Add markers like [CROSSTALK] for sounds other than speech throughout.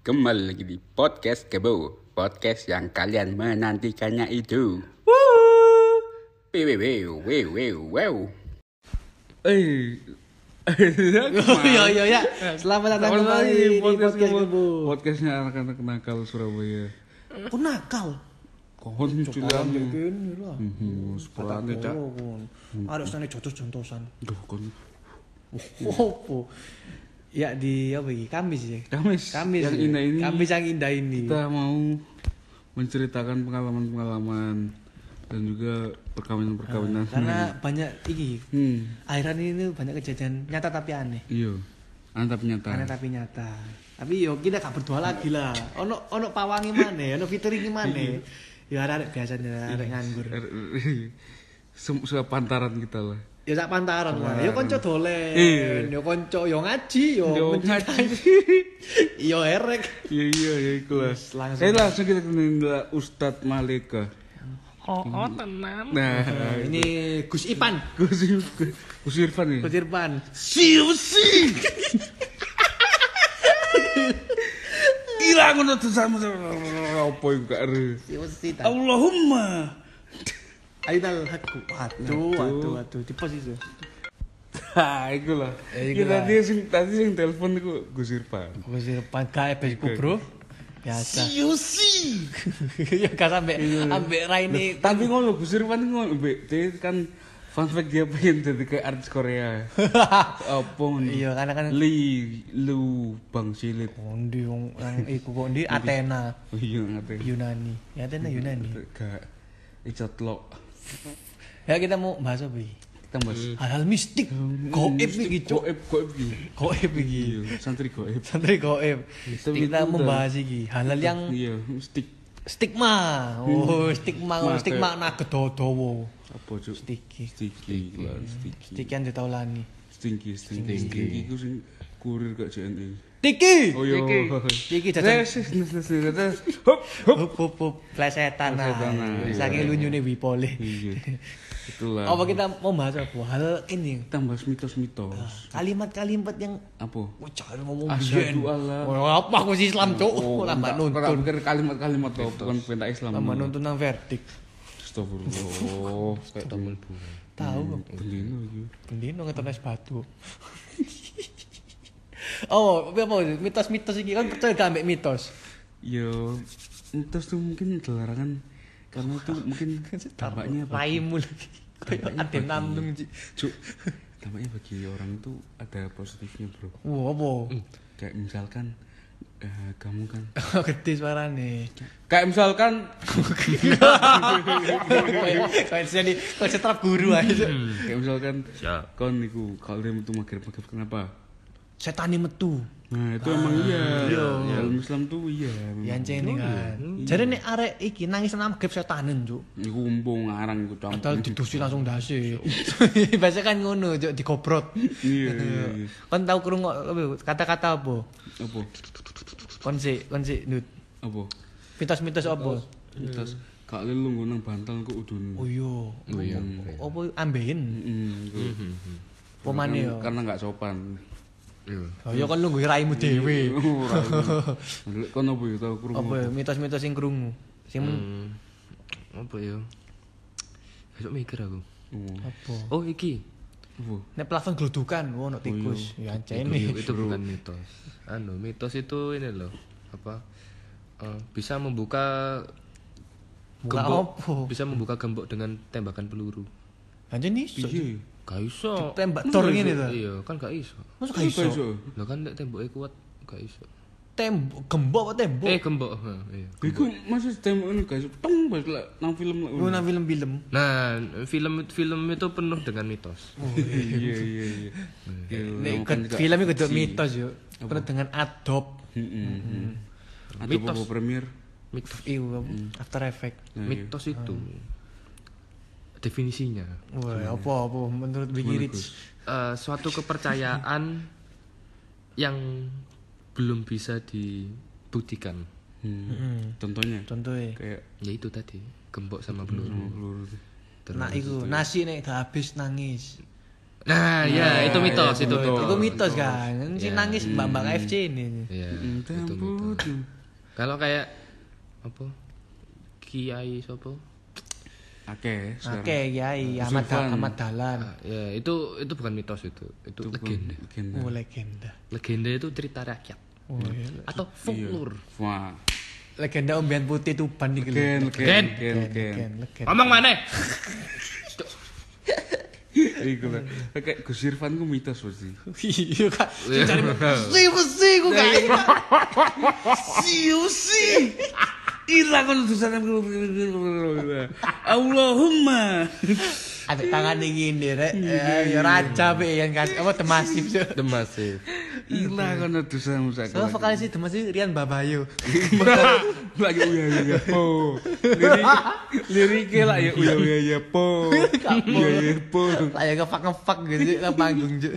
Kembali lagi di podcast Kebo Podcast yang kalian menantikannya itu Wew, wew, wew, wew. Eh, Iya iya ya. Selamat datang kembali lagi di podcast podcast Kebo. Podcastnya anak-anak nakal Surabaya. Kok nakal? Kohon cilan. Sepurane cak. Ada sana jotos-jontosan. Duh kon. Opo? Ya di apa iki? Kamis ya. Kamis. Kamis. Yang ya? indah ini. Kamis yang indah ini. Kita mau menceritakan pengalaman-pengalaman dan juga perkawinan-perkawinan. Karena banyak iki hmm, akhiran ini banyak kejadian nyata tapi aneh. iya. Antap nyata. Aneh tapi nyata. Tapi yo kita gak berdua lagi lah. Ono ono pawangi mana? Ono featuring mana? Ya arek biasanya arek nganggur. [LAUGHS] Sepantaran kita lah. Ya sak pantaran lah. Ya kanca dolen. Iya. Ya kanca yo ngaji yo Yo mencintai. Yo erek. Iya iya ya. Yes, langsung. Eh langsung kita kenalin dulu Ustadz Malika. Oh, oh tenang. Nah, Ini Gus Ipan. Gus Gus Irfan ya. Gus Irfan. Siu si. Gila ngono tuh sama apa iku gak ero. Siwasi Allahumma. Ainal hakku. Waduh, waduh, waduh. Di pos itu. Ha, iku lah. Ya, iku Ya tadi sing tadi sing telepon iku Gus Irfan. Gus Irfan gawe besku, Bro. Biasa. Siu si. [LAUGHS] ya gak sampe ambek Raini. Tapi ngono Gus Irfan ngono, Mbak. Dia kan fun fact dia pengen jadi kayak artis Korea. [LAUGHS] Apa ngono? Iya, karena kan Li Lu Bang Silit. Kondi wong yang iku kok ndi Athena Oh iya ngerti. Yunani. Ya Athena Yunani. Gak icotlok. Ya kita mau bahas apa? Kita bahas Hal-hal mistik. Goib iki, Cuk. Goib, goib iki. Goib iki. Iya, santri goib. Santri goib. Kita itu membahas iki hal-hal yang Iya, stick stigma. Oh, stigma, Ma, stigma nak kedodowo. apa cuk? Sticky lah, sticky. Sticky yang ditaulani. Stinky, stinky. Stinky ku sing kurir gak JNE. Tiki. Oh iya. Tiki jajan. Hop, hop. Hup hup plesetan Saking lunyune Wipole. Iya. Itulah. Apa kita mau bahas apa? Hal ini. kita bahas mitos-mitos. Kalimat-kalimat yang Apa? Jangan ngomong Asyhadu biyen. alla- Oh, apa aku sih Islam, Cuk? Lambat enggak, enggak nuntun. pikir kalimat-kalimat tuh bukan perintah Islam. Lambat nuntun nang verdik. Astagfirullah. Kayak. Tahu Hmm. Bendino iki. Bendino ngeton es batu. Oh, apa apa mitos-mitos iki kan percaya gak ambek mitos. Yo, mitos tuh mungkin dilarang karena itu mungkin [LAUGHS] dampaknya bagi, Raimu lagi. Kayak Dampaknya ade bagi- nandung. Cuk, dampaknya bagi orang itu ada positifnya bro. Wah, apa? Kayak misalkan eh, kamu kan, [LAUGHS] Gede suarane. kayak misalkan Kayak jadi kayak setrap guru aja. kayak misalkan Siap. kon niku kalian itu maghrib maghrib kenapa? Setane metu. Nah itu emang iya. Dalam Islam tuh iya. Ya ini kan. Jadi nek arek iki nangis nang maghrib setanen, Cuk. Iku umpung ngarang iku campur. Padahal didusi [LAUGHS] langsung dasi. [LAUGHS] Biasa kan ngono, Cuk, digobrot. Iya [LAUGHS] iya iya. Kon tau krungu kata-kata apa? Apa? Kon sik, kon sik nut. Apa? Mitos-mitos apa? Terus kak lu nang bantal kok udun. Oh iya. Oh iya. Apa ambeien? Mm, iku. Pemane yo. Karena nggak sopan. Oh ya kon nunggu raimu dhewe. Kon apa ya tau krungu? Apa ya, mitos-mitos sing krungu? Sing Hmm. Apa ya? Besok mikir aku. Oh, apa? Oh, iki. Nek plafon glodukan, wo ono tikus. Ya ancene. Itu, itu bukan mitos. Anu, mitos itu ini loh. Apa? eh, bisa membuka Buka gembok. Bisa membuka gembok dengan tembakan peluru. Anjene iso. Iya. Gak iso. Tembak tor ngene to. Iya, kan gak iso. Masa gak iso? iso? Lah kan nek temboknya kuat gak iso. Tembok gembok apa tembok? Eh, gembok. Ha, iya. Iku masih tembok ini guys. Tong balik lah nang film lah. Lu nang film-film. Nah, film film itu penuh dengan mitos. Iya iya iya. Iya, [LAUGHS] Nek kan film itu kudu mitos yo. Penuh dengan. Mm-mm. Atau Mitos. Premier. Mitos. Iku After Effect. Iya. Mitos itu definisinya Wah, apa apa menurut Biggie Rich? eh, suatu kepercayaan yang belum bisa dibuktikan. Hmm. Contohnya Contohnya. kayak Ya itu tadi, gembok sama peluru. peluru. Terus Nah, iku nasi nek gak habis nangis. Nah, ya itu mitos, itu Itu, mitos. itu mitos kan. Si Ya. nangis mbak-mbak KFC ini. Iya, Hmm, itu mitos. Kalau kayak apa? Kiai sopo? Oke. Oke, Kiai Ahmad Zulfan. Ahmad Dahlan. Ah, ya, itu itu bukan mitos itu. Itu legenda. Legenda. Oh, legenda. Legenda itu cerita rakyat Oh, iya. atau folklore. Wah. Legenda Ombian Putih Tuban iki gen, gen, Legend, gen. legend, legend. Ngomong mana? [LAUGHS] Iku lah. Kayak Gus Irfan ku mitos pasti. Iya kak. Cari mesti [LAUGHS] ku kak. Siusi. Ira kon tulisan Allahumma. Ada tangan gini rek. Eh, Ya raja be yang kasih apa temasif yo. The Massive. Ira kon tulisan musak. So vokalis itu masih Rian Babayo. [LAUGHS] Lagi uya uya po. Lirik liriknya lah ya uya uya ya po. Uya uya po. Kayak ngefak ngefak gitu lah panggung jo.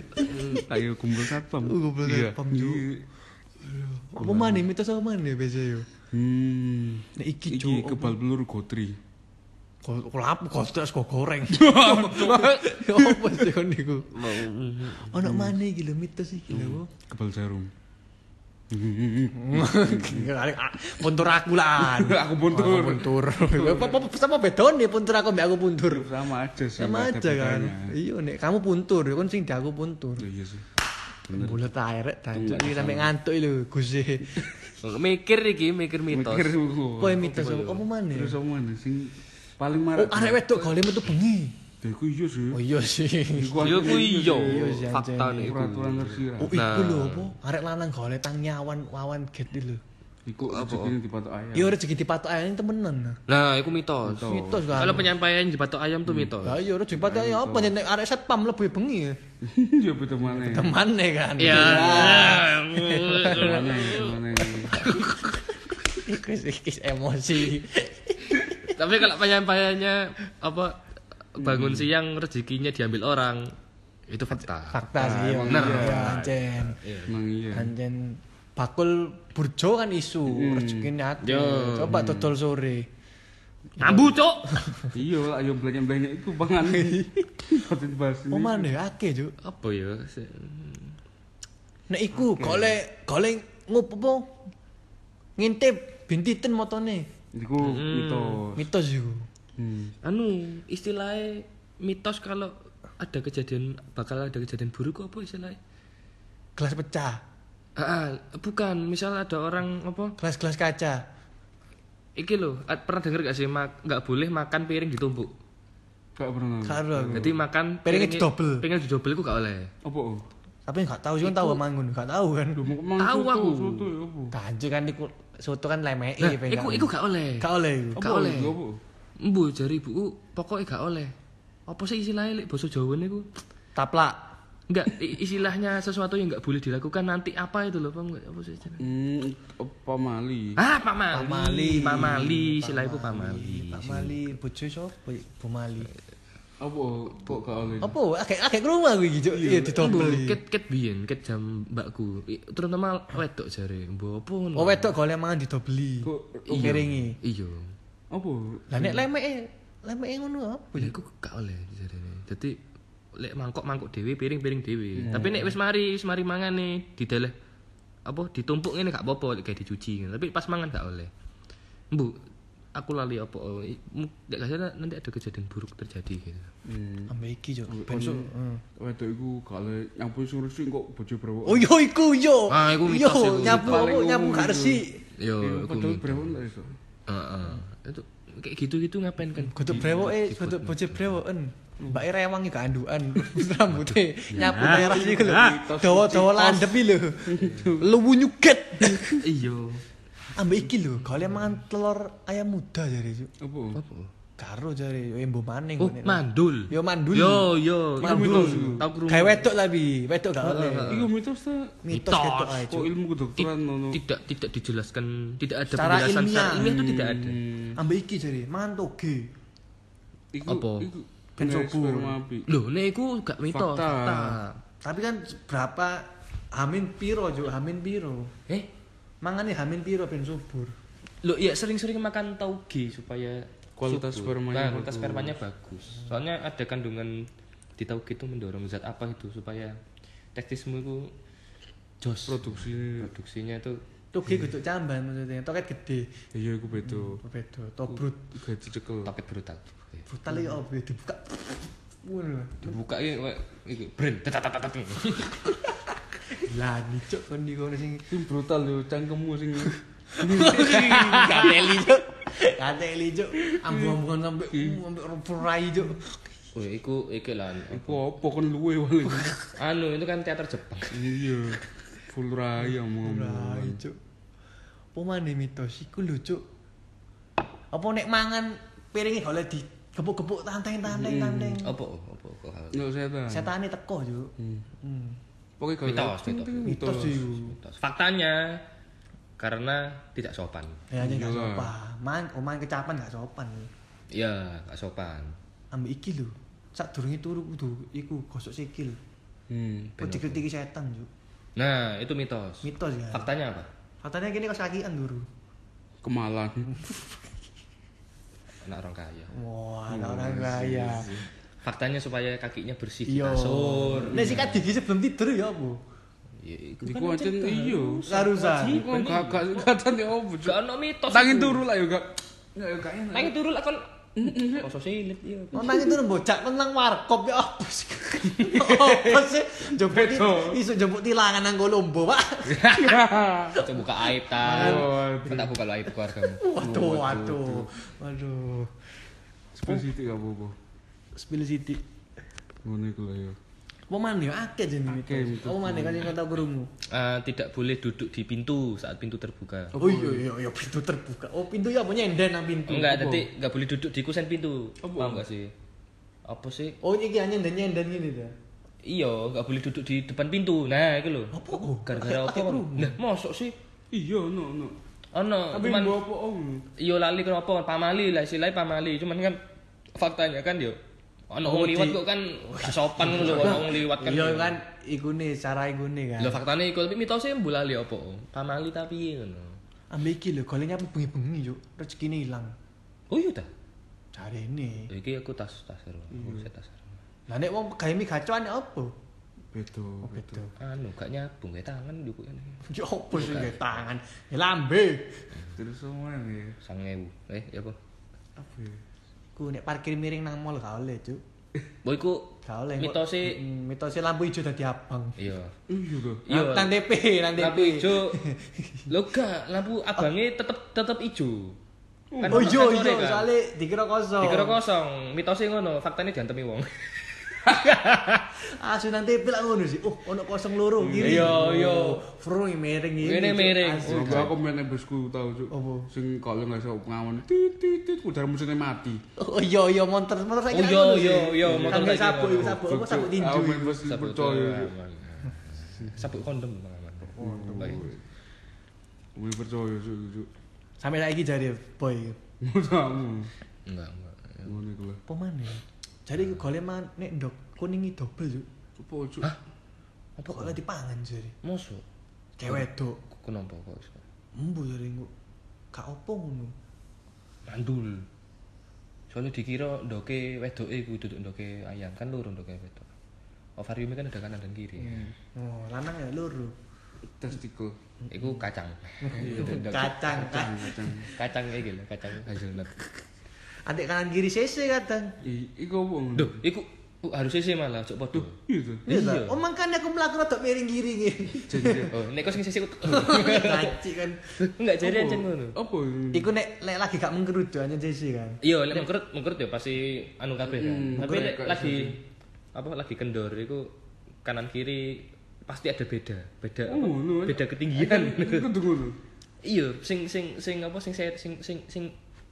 Ayo kumpul satpam. Kumpul Iya. satpam, Ju. Apa mana mitos apa mana biasa yo. Hmm. Nek iki Iki kebal peluru gotri. Kok lap kok goreng. [LAUGHS] Ya apa sih kon niku? Ono mana iki lho mitos iki lho. Kebal jarum. [LAUGHS] Puntur aku lah. [LAUGHS] Aku puntur. Aku puntur. Sama bedone puntur aku mbak aku puntur. Sama aja sih. Sama aja kan. Iya nek kamu puntur, kan sing di aku puntur. Iya sih. Bulet ae rek dancuk iki sampe ngantuk lho Gus. Mikir iki, mikir mitos. Mikir. Kowe mitos apa maneh? Terus apa mana sing paling Oh, marah? arek wedok gole metu bengi. Ya iku iya sih. Oh iya sih. Iku Yo ku iya, fakta nih. peraturan tersirat. Oh iku lho apa? Arek lanang gole tang nyawan wawan get lho. Iku rezekine dipatok ayam. Ya rezeki dipatok ayam temenan. Nah, itu mitos. Mitos kan. Kalau penyampaian di patok ayam tuh mitos. Lah iya rezeki dipatok ayam apa nek arek satpam mlebu bengi. ya. [LAUGHS] Ya betul mana. Temane kan. Ya. Mana. Iku wis emosi. Tapi kalau penyampaiannya apa bangun siang rezekinya diambil orang itu fakta. Fakta sih. emang Bener. iya. Ya anjen. Emang iya. Anjen bakul burjo kan isu rezekine aku. Yo. Coba dodol sore. Ambu, Cuk. [LAUGHS] Iya lah, ayo belanja-belanja [LAUGHS] itu pangan. Dibahas ini. Oh mana akeh juk. Apa ya? Nek iku gole gole apa? Ngintip bintiten motone. Iku mitos. Mitos iku. Hmm. Anu, istilahnya mitos kalau ada kejadian bakal ada kejadian buruk apa istilahnya? Gelas pecah, Ah, ah, bukan, misal ada orang apa? gelas-gelas kaca. Iki loh, ah, pernah denger gak sih mak- nggak boleh makan piring ditumpuk. Gak pernah. Karo aku. Jadi makan Piringnya didobel. Piringnya didobel itu gak oleh. Apa? Tapi enggak tahu sih kan tahu mangun, enggak tahu kan. Tahu aku. Soto ya kan iku soto kan lemeke Nah, iku iku gak oleh. Gak oleh? Gak oleh. Mbu jari ibuku pokoknya gak oleh. Apa sih istilahnya lek basa Jawa niku? Taplak. Enggak, istilahnya sesuatu yang enggak boleh dilakukan nanti apa itu loh, enggak? Apa sih? Hmm, apa mali? Ah, Pak Mali. Pak Mali. Pak Mali, istilah itu Pak Mali. Pak Mali bojo sapa? Bu Mali. Apa? Kok gak oleh? Apa? Akeh akeh krungu aku iki Juk. Iya didobel. Mbu, ket ket biyen, ket jam mbakku. Terutama wedok jare, mbu apa ngono. Oh wedok golek mangan didobeli. Kok Piringi. Iya. apa? Lah nek lemeke lemeke ngono apa? Ya iku gak oleh jarene. Dadi lek mangkok-mangkok dhewe, piring-piring dhewe. Tapi nek wis mari, wis mari mangan nih, dideleh apa ditumpuk ngene gak apa-apa lek kayak dicuci. Tapi pas mangan gak oleh. Bu, aku lali apa oh, gak salah nanti ada kejadian buruk terjadi gitu. Hmm. Ambek iki Juk. Ben so. heeh. Wedok iku gak oleh nyapu sing resik kok bojo brewok. Oh yo iku yo. Ah, iku Yo, mitos nyapu apa nyapu umum gak itu. resik. Yo, iku lah iso. Heeh. Itu kayak gitu-gitu ngapain kan? Kudu brewoke, kudu bojo brewoken. Mbak rewangi gak andukan [LAUGHS] rambutnya nyapu daerah iki lho. Dawa-dawa landhep iki lho. Luwu nyuget. Iya. Ambek iki lho, golek mangan telur ayam muda jare Juk. Apa? Karo jare yo embo maning. Oh, mandul. Yo mandul. Yo, yo. Mandul. Krungu. Kayak wedok lah bi, wedok gak oleh. Iku mitos ta? Mitos ae, Kok ilmu kedokteran ngono? tidak tidak dijelaskan tidak ada Secara penjelasan ilmiah. secara ilmiah itu tidak ada Ambek iki jare mangan toge. Iku Apa? iku Ben subur. sperma api. loh nek iku gak mitos Fakta. fakta. Tapi kan berapa hamin piro Juk, hamin piro. eh Mangane hamin piro ben subur. loh ya sering-sering makan tauge supaya Kualitas subur. spermanya Nah, kualitas spermanya bagus soalnya ada kandungan di tauhid itu mendorong zat apa itu supaya testismu itu jos Produksi produksinya itu Toge kudu camban maksudnya, toket gede. iya iku beto. Apa beda? Tobrut. Gaji cekel. toket brutal Brutal ya apa ya dibuka. Ngono. dibuka ini kayak iki brand tetatatat Lah nicuk kon di kono sing brutal yo cangkemmu sing [LAUGHS] kateli cuk. Kateli cuk. Ambu-ambuan sampe sampe rupurai cuk. oh iku iki lah iku apa kon luwe paling. anu itu kan teater Jepang Iya. Full raya ngomong. Rupurai cuk. Apa maneh mitos iku lho cuk. Apa nek mangan piringe oleh di gepuk-gepuk tanteng-tanteng tanteng. apa apa kok hal Enggak setan. Setane teko cuk. Hmm. Pokoknya Mitos, mitos. Mitos iku. faktanya karena tidak sopan Ya aja gak Iyalah. sopan. Man, oman kecapan gak sopan. iya gak sopan Ambek iki lho. Sak durunge turu kudu iku gosok sikil. Hmm. Kok dikritiki setan juk. nah itu mitos Mitos ya. faktanya apa Katanya gini kos kakian dulu. Kemalan. [LAUGHS] anak orang kaya Wah, anak orang kaya. faktanya supaya kakinya bersih di kasur Nek sikat gigi sebelum tidur ya apa? Ya, iku Iku ancen iya. Sarusan. Gak gak gak ono mitos Tangin iku. turu lah yo gak. Ya yo gak enak. Tangi turu lah kon Koso silit iya. Oh, nang itu bocak menang warkop ya apa sih? [LAUGHS] Apa sih? Ti- iso jemput tilangan nang Kolombo, Pak. [LAUGHS] Coba buka aib ta. Kita tak buka lo aib keluargamu. Waduh, waduh. Waduh. Spesifik gak apa-apa. Spill City. Ngono iku lah yo. Apa maneh akeh jenenge. Apa maneh kan sing tau krungu? Eh, tidak boleh duduk di pintu saat pintu terbuka. Oh iya iya iya pintu terbuka. Oh pintu ya apa nyenden nang pintu. Enggak, jadi enggak boleh duduk di kusen pintu. Apa? Paham enggak sih? Apa sih? Oh ini iki nyenden nyenden gini ta. Iya, enggak boleh duduk di depan pintu. Nah, itu loh. Apa kok? Gara-gara apa? Nah, mosok sih? Iya, no no. Ono, Tapi cuman iya lali kenapa pamali lah istilahnya pamali cuman kan faktanya kan yo ono Oh, wong liwat di- kok kan gak sopan ngono lho ono wong liwat kan Iya kan iku nih cara iku nih kan. lho faktanya iku tapi mitosnya mbulali apa pamali tapi ngono Ambil iki lho golenya apa bengi-bengi yo rezekine ilang. oh iya ta Cari ini. Ya, iki aku tas tas karo aku tas karo. Lah nek wong gawe mie gacoan apa? Beto. Oh, Beto. anu gak nyabung kayak tangan juga [LAUGHS] kan Ya apa sih gawe tangan? Ya lambe. Terus semua ya. sangewu eh ya apa Apa ya? Ku nek parkir miring nang mall gak oleh, Cuk. boy ku Gak oleh. mitosnya Hmm, mitosnya lampu hijau dadi abang. iya Iya tuh. iya Nang TP, nang TP. lampu hijau [LAUGHS] lo gak lampu abangnya tetep tetep hijau Kan Oh iya iya, soalnya dikira kosong. dikira kosong mitosnya ngono faktanya diantemi wong [LAUGHS] [LAUGHS] Asu nang TP lah ngono sih. Oh, ono kosong loro kiri. Iya, iya. Fro miring ini. Miring. Asu. Oh, aku main bosku tau cuk. Apa? Sing kalau nggak bisa ngawan, tit tit tit, udah mesinnya mati. Oh iya iya motor motor saya Oh, iya, iya, saiki sabuk ngono. iku sabuk apa sabuk tinju. Aku bos percaya. Cuk. aman. sabuk kondom. Baik. Main percaya cuk cuk. Sampai saiki jare boy. Mudamu. enggak enggak Ngono iku lah. Jadi iku golek nek ndok kuningi double yo. Apa cuk? Apa kok lagi dipangan jare? musuh Cewek wedok. kenapa kok iso? Embu jare engko. Gak opo ngono. mandul soalnya dikira ndoke wedoke iku duduk ndoke ayam kan loro ndoke wedok ovariumnya kan ada kanan dan kiri Oh, lanang ya loro. Testikel. iku kacang [LAUGHS] Kacang. Kacang. kacang kayak gitu kacang hazelnut Adik kanan kiri CC kadang. Iku apa? Duh, iku uh, harusnya sih malah cok podo Iya tuh. Iya. Iya. Oh makanya aku mlaku rada miring kiri ngene. oh nek kok sing sisi Ngaci [LAUGHS] kan. enggak jadi aja ngono Apa? Iku nek lek lagi gak mengkerut do hanya CC kan. iya lek mengkerut mengkerut ya pasti anu kabeh kan Hmm, tapi kayak lagi apa lagi kendor iku kanan kiri pasti ada beda beda apa? Oh, ngono. beda ketinggian iya sing sing sing apa sing sing sing sing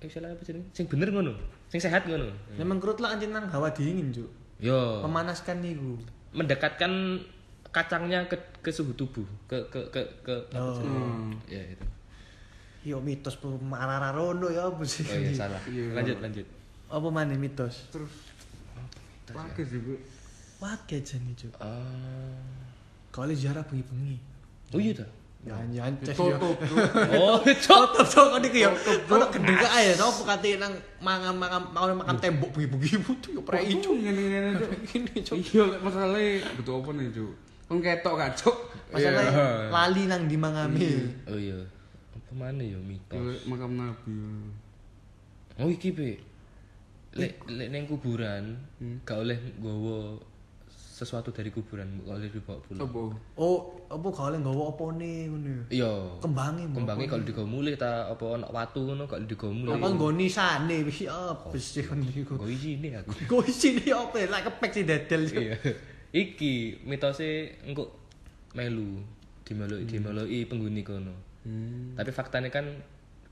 salah apa sih sing bener ngono sing sehat ngono Nek mengkerut lah anjing nang hawa dingin, Cuk. yo Memanaskan niku. mendekatkan kacangnya ke ke suhu tubuh ke ke ke ke Oh. Hmm. ya itu Yo mitos pe marara rondo ya apa sih? oh iya salah [LAUGHS] Iya. lanjut lanjut Apa maneh mitos? Terus pakai sih bu. Wae jane, Cuk. ah Kali ziarah bengi-bengi. oh iya ta Nyanyian cek Tutup. Oh, cok. Tutup cok kok. Ono gendeng kae ya sapa kate nang mangan-mangan mangan makan tembok bengi-bengi putu yo prei cuk. Ngene-ngene, Cuk. Ini cuk. Iya, lek masalahnya betul apa nih, Cuk? Kan ketok gak, Cuk? Masalah Iya. lali nang di mangame. Oh iya. Apa mana ya mitos? Makam Nabi. Oh iki pe. Lek lek kuburan gak oleh nggawa sesuatu dari kuburan, oleh dibawa pulang. Apa? Oh, apa oleh nggawa opone ngono ya. Iya. Kembange mbok. Kembangnya kalau digawa mulih ta apa ono watu ngono kalau digawa mulih. Apa nggoni sane wis apa sih kon niku. Kok isine aku. Kok isine apa lek kepek sih dadel cuk. Iya. Iki mitose engko melu dimeluki dimeluki penghuni kono. Hmm. Tapi faktanya kan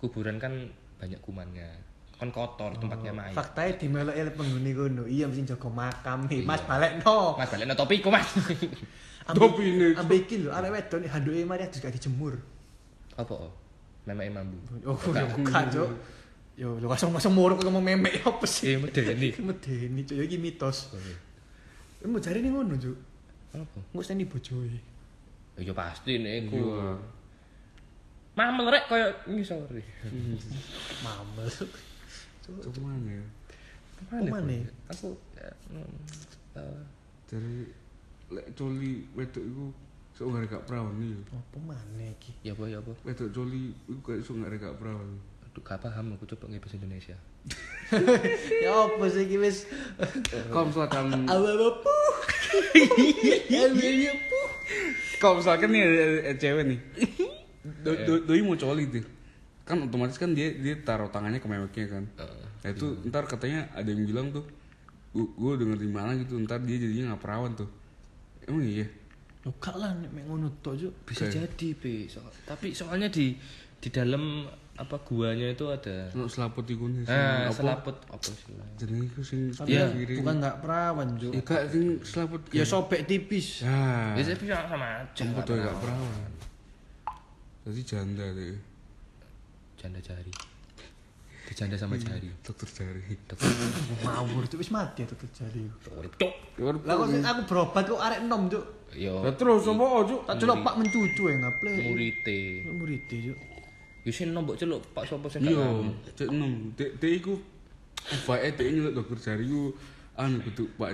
kuburan kan banyak kumannya. Kan kotor tempatnya mayat. Faktae dimelok elek penghuni kono. Iya mesti jaga makam. Hei, Mas balekno. Mas balik topiku, Mas. Topine, Cuk. Ambil iki lho, arek wedok handuke mari gak dijemur. Apa? oh? Memek mambu. Oh, ya bukan, Cuk. Yo, lu langsung masuk muruk ngomong memek apa sih? Eh, medeni. [LAUGHS] Medeni, Cuk. Ya iki mitos. Mau cari nih ngono, Cuk. Apa? Nggak seni bojoe. Ya pasti nek iku. Iya. Mamel rek koyo ngisore. [LAUGHS] Mamel. Cuk mana ya? Mana? Aku ya, mm, eh, Dari lek coli wedok iku sok gak gak perawan nih. Apa mana iki? ya apa ya apa. Wedok coli iku kayak sok gak gak perawan. Aduh, gak paham aku coba ngebahas Indonesia. [LAUGHS] Ya apa sih iki wis Kalau misalkan awal apa? Apa? kalau misalkan nih cewek nih. [LAUGHS] Do, do, doi mau coli tuh. Kan otomatis kan dia dia taruh tangannya ke memeknya kan. Nah itu ntar katanya ada yang bilang tuh gue denger di mana gitu ntar dia jadinya nggak perawan tuh emang iya gak lah nek mek ngono tok, Cuk. Bisa Oke. jadi, Be. So- tapi soalnya di di dalam apa guanya itu ada Ono selaput sing ah, apa selaput apa sih? jenenge iku sing Tapi ya, bukan gak perawan, Cuk. ya kak sing selaput Ya sobek tipis. ya Ya tapi sama aja. nggak tuh perawan jadi janda deh Janda jari. Dijanda sama jari. dokter jari Mawur, [LAUGHS] Cuk. Wis mati ya tuh terjadi. Cok. Lah kok aku berobat kok arek enom, Cuk. Yo Lah terus apa cuk Tak celok Pak mencucu ya ngaple. murite. Murid Cuk. Yo sing nombok celuk Pak sapa sing iya kenal. cek enam dek iku bae dek nyeluk dokter jari iku anu kudu pak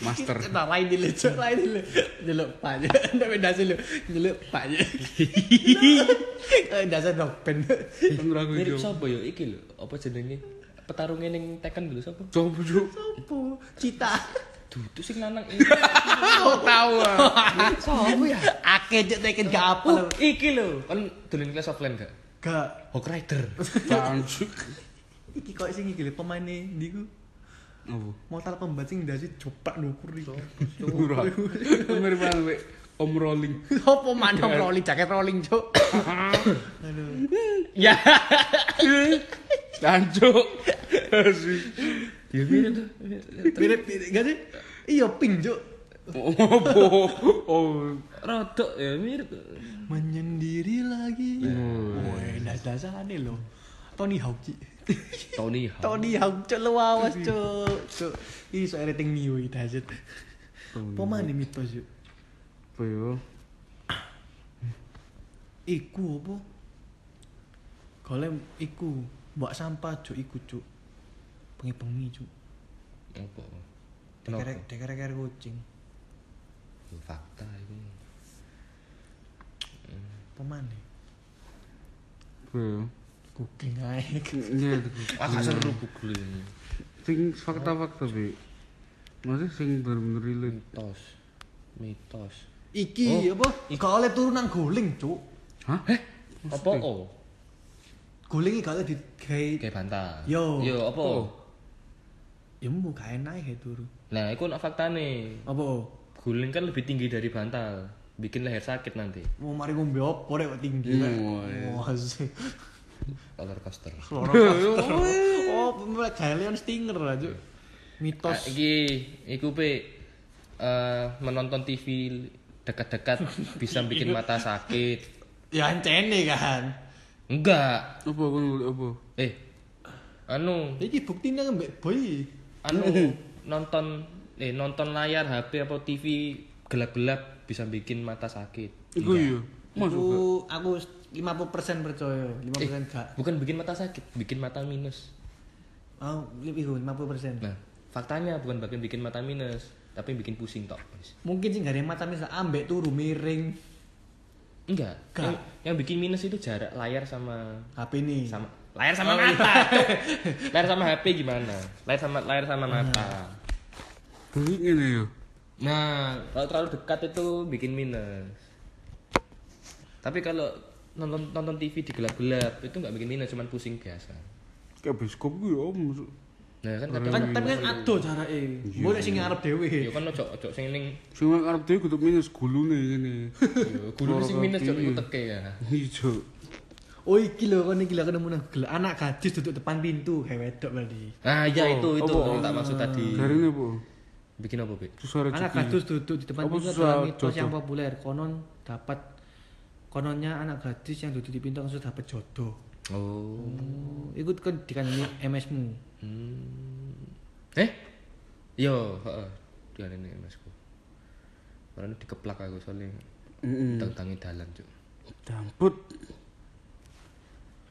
master Nah, lain dile, Cuk. Lain dile. Nyeluk Pak. Cuk. Ndak beda sih lu. Nyeluk Pak. Cuk. [LAUGHS] Eh, dasar dok pen. Mirip sapa yo iki lho, apa jenenge? Petarungnya ning Tekken dulu sapa? coba cuk Apa? Cita. Dudu sing lanang [LAUGHS] iki. tahu ah Sopo ya? Akeh Cuk teken gak apa Oh, iki lho, kan dolen kelas offline gak? Gak. Hawk Rider. Iki kok sing iki lho pemaine ndiku. Apa? Mortal Kombat sing ndasi copak nukur iki. Mirip banget Wek. Om rolling. Apa mana rolling jaket rolling, Cuk. Aduh. Ya. Tancuk. Asli. Ya mirip tuh. Mirip gak sih? Iya pink, Cuk. Apa? Oh. Rodok ya mirip. Menyendiri lagi. Woi, das-dasane lho. Tony Hawk. Tony Hawk. Tony Hawk, Cuk lewawas, Cuk. Cuk. Iki so rating Mio iki daset. Pemane mitos, Cuk. Apa yo? Iku apa? Golem iku, mbak sampah Cuk iku, Cuk. Bengi-bengi, Cuk. Apa? Kenapa? Dekerek dekerek kucing. Yo, Fakta itu. Pemane? Apa yo? Cooking ae. Iya. Ah, gak seru Google ini. Sing fakta-fakta be. Maksudnya sing bener-bener relate. Mitos. Mitos. Iki apa? Gak oleh turun nang guling, Cuk. Hah? Apa oh? Guling iki oleh digawe Kayak bantal. Yo. Yo, apa? ya mau enak ya turu. Nah, itu nak fakta nih. Apa? Guling kan lebih tinggi dari bantal. Bikin leher sakit nanti. Mau mari ngombe apa rek kok tinggi. Oh. Wah, sih. Roller [LAUGHS] coaster. Oh, mulai Galeon Stinger. Ah, Mitos. iki iku pe eh, menonton TV dekat-dekat bisa bikin mata sakit. Ya ancene kan. Enggak. Nuluk apa? Eh. Anu, Iki buktinya ngembek boy. anu [LAUGHS] nonton eh nonton layar HP apa TV gelap-gelap bisa bikin mata sakit. Iku iya. Aku aku 50% percaya, 50% gak. Bukan bikin mata sakit, bikin mata minus. Oh, iku 50%. Nah, faktanya bukan bagian bikin mata minus, tapi bikin pusing tok. Wis. Mungkin sih gak ada yang mata misal ambek turu miring Enggak. Yang, yang bikin minus itu jarak layar sama HP ini. sama layar sama mata. Cuk. [LAUGHS] layar sama HP gimana? Layar sama layar sama mata. Dulu ngene yo. Nah, kalau terlalu dekat itu bikin minus. Tapi kalau nonton nonton TV di gelap-gelap itu nggak bikin minus, cuman pusing biasa. Kayak bioskop ku yo maksud. Nah, kan kadang Kan tapi kan ado jarake. Boleh sing ngarep dhewe. ya kan ojo ojo sing ning Sing arep dhewe kudu minus gulune ngene. yo guru sing minus cok iku teke ya. Ijo. Oh iki lho kon iki lho ketemu nang gel- anak gadis duduk depan pintu, he wedok berarti. Nah, ya itu itu apa? yang tak maksud tadi. Jarine apa? Bikin apa? Susah Anak gadis duduk di depan pintu adalah mitos yang populer. Konon dapat kononnya anak gadis yang duduk di pintu langsung dapat jodoh. Oh. Oh, ikut kan dikandani MS-mu. Hmm. Eh? Yo, heeh. Dia ini masku. Orang dikeplak aku soalnya Heeh. tentangin dalan, Cuk. Damput.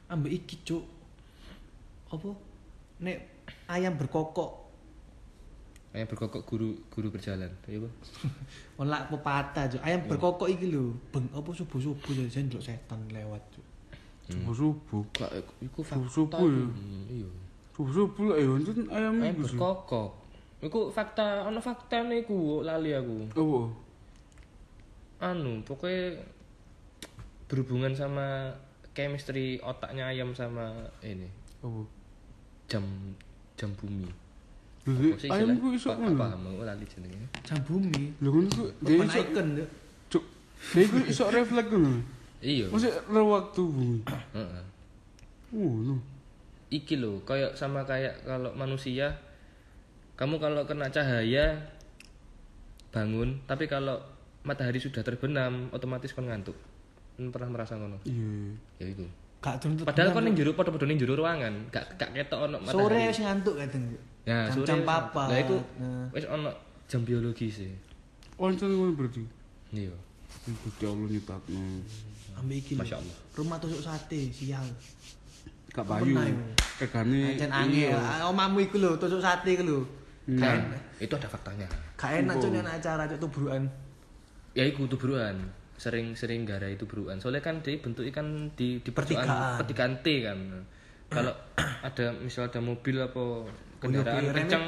Ambek iki, Cuk. Apa? Nek ayam berkokok Kayak berkokok guru guru berjalan. Iya, Bang. [LAUGHS] Olak pepatah, Cuk. Ayam berkokok iki lho. Beng apa subuh-subuh jadi saya ndelok setan lewat, Cuk. Subuh subuh. Kak, iku fakta. Subuh ya? Hmm, Iya. Subuh subuh lah ya ayam Ayam iku sih. berkokok. Iku fakta, ono fakta niku lali aku. Apa? Anu, pokoknya berhubungan sama chemistry otaknya ayam sama ini Apa? jam jam bumi. Lho, Apa sih ayam istilah- ku iso ngono. Paham, aku lali jenenge. Jam bumi. Lho ngono ku dia iso icon, Cuk. cuk. Dia iku iso refleks ngono. Iya. Masih waktu bumi. Heeh. Ngono. Iki loh, kayak sama kayak kalau manusia kamu kalau kena cahaya bangun, tapi kalau matahari sudah terbenam otomatis kon ngantuk. Kan pernah merasa ngono? Iya. Ya itu. Gak tuntut. Padahal kon ning jero padha-padha ning jero ruangan, gak gak ketok ono sore matahari. wis ngantuk kadang. Nah, sore jam wis- papa. Lah iku Nah. wis ono jam biologi sih. Oncen ngono berarti. Iya. Gusti Allah nyiptakno. Ambek iki. Masya Allah. Rumah tusuk sate, sial. Gak payu. Pernah, iku. Regane Ancen angel. Ah, Omamu iku lho, tusuk sate iku lho. Nah, itu ada faktanya. gak enak cuk nek acara cuk tubrukan. Ya iku tubruan. Sering-sering gara itu beruan. Soalnya kan dia bentuk ikan di di Pertigaan. pertigaan, pertigaan T kan. Kalau [CLEARS THROAT] ada misal ada mobil apa kendaraan iya, remnya kencang,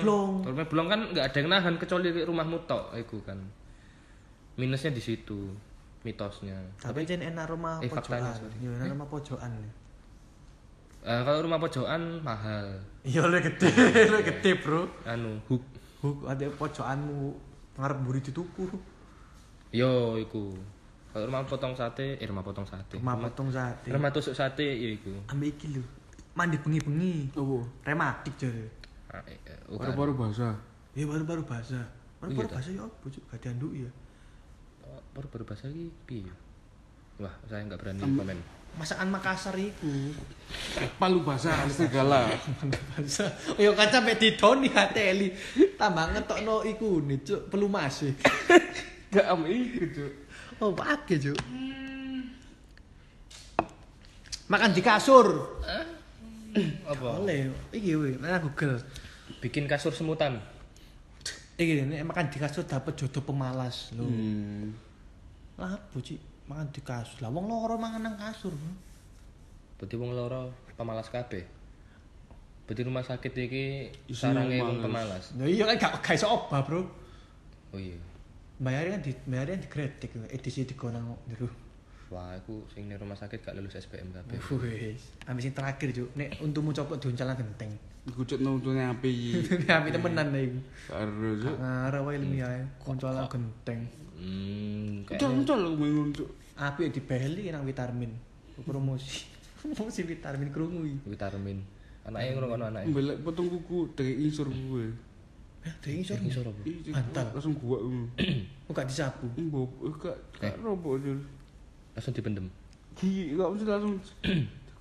remnya blong kan nggak ada yang nahan kecuali rumahmu tok, iku kan. Minusnya di situ mitosnya. Tapi jen enak rumah Eh, pojokan. Iya, enak rumah pojokan. Eh, kalau rumah pojokan mahal. Iya lu gede, [LAUGHS] lu gede, Bro. Anu hook. Huk ada pojokanmu ngarep mburi dituku. Yo iku. Kalau rumah potong sate, eh rumah potong sate. Rumah potong sate. Rumah tusuk sate ya iku. Ambek iki lho. Mandi bengi-bengi. Apa? Rematik jare. Eh, eh, bukan. Paru-paru basah. Ya baru-baru. Baru-baru Iya, basah ya apa cuk? Gak dianduk ya. baru baru bahasa lagi piye wah saya nggak berani komen Masakan Makassar iku. Palu basah segala. [LAUGHS] Basah. Ya kaca mek didoni hateli. Tambah ngetokno iku nih cuk, pelumas e. [LAUGHS] Gak am iku, Cuk. Oh, pake cuk. Makan di kasur. Apa Boleh. Iki we, mana Google. bikin kasur semutan Iki nek makan di kasur dapat jodoh pemalas lho. Hmm. Lah apa Cik? Makan di kasur. Lah wong loro mangan nang kasur. Berarti wong loro pemalas kabeh berarti rumah sakit iki Isinya sarange wong pemalas. Lah iya kan gak gak iso obah, Bro. oh iya Bayarnya kan di bayarnya di kreatif edisi di nang jero. Wah aku sing rumah sakit gak lulus SPM kabeh Wis, ambis sing terakhir Cuk. Nek untumu coplok diuncal nang genteng. Iku cek nuntune api. [LAUGHS] Api temenan iku. Karo Cuk. Ngarep wae ilmiah koncal nang genteng. hmm kayak Uncul-uncul aku bingung, Cuk. Api dibeli nang vitamin. Promosi. [LAUGHS] Promosi vitamin krungu iki. vitamin anaknya ngono anaknya Mbelek potong kuku dari insur gue. Eh, iso. ngisor apa Ih, Bantal. Langsung gua. Kok gak disapu? Mbok eh, gak Eh. gak robok Cuk. Langsung dipendem gak mesti langsung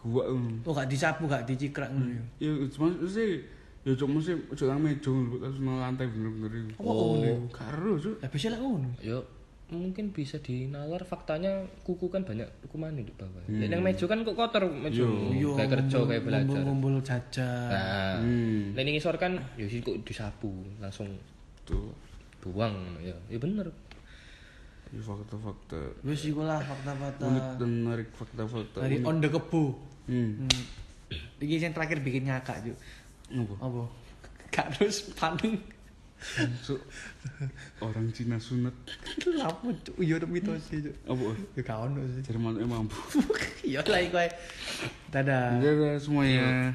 gua ngono. Oh gak disapu, gak dicikrak ngono ya. Ya cuma sih ya cuma sih ojo nang meja langsung nang lantai bener-bener. iku. Oh. Karo Cuk. Lah bisa lah ngono. yuk mungkin bisa dinalar faktanya kuku kan banyak kuman di bawah. Hmm. Yang meja kan kok kotor meja. Kayak kerja kayak belajar. Ngumpul-ngumpul jajan. Nah, Hmm. hmm. ini ngisor kan ya sih kok disapu langsung Tuh. buang ya. Ya bener. Ini fakta-fakta Wis iku lah fakta-fakta. unik dan menarik fakta-fakta Dari on the kebo. Hmm. Hmm. Iki yang terakhir bikin ngakak, Juk. Apa? Apa? Gak terus panen. So, orang Cina sunat [LAUGHS] Lapo, Cuk. Iya ada mitos sih, Cuk. apa? Ya gak ono sih. Jerman mampu. [LAUGHS] Iya lah iku ae. Dadah. Dadah semuanya.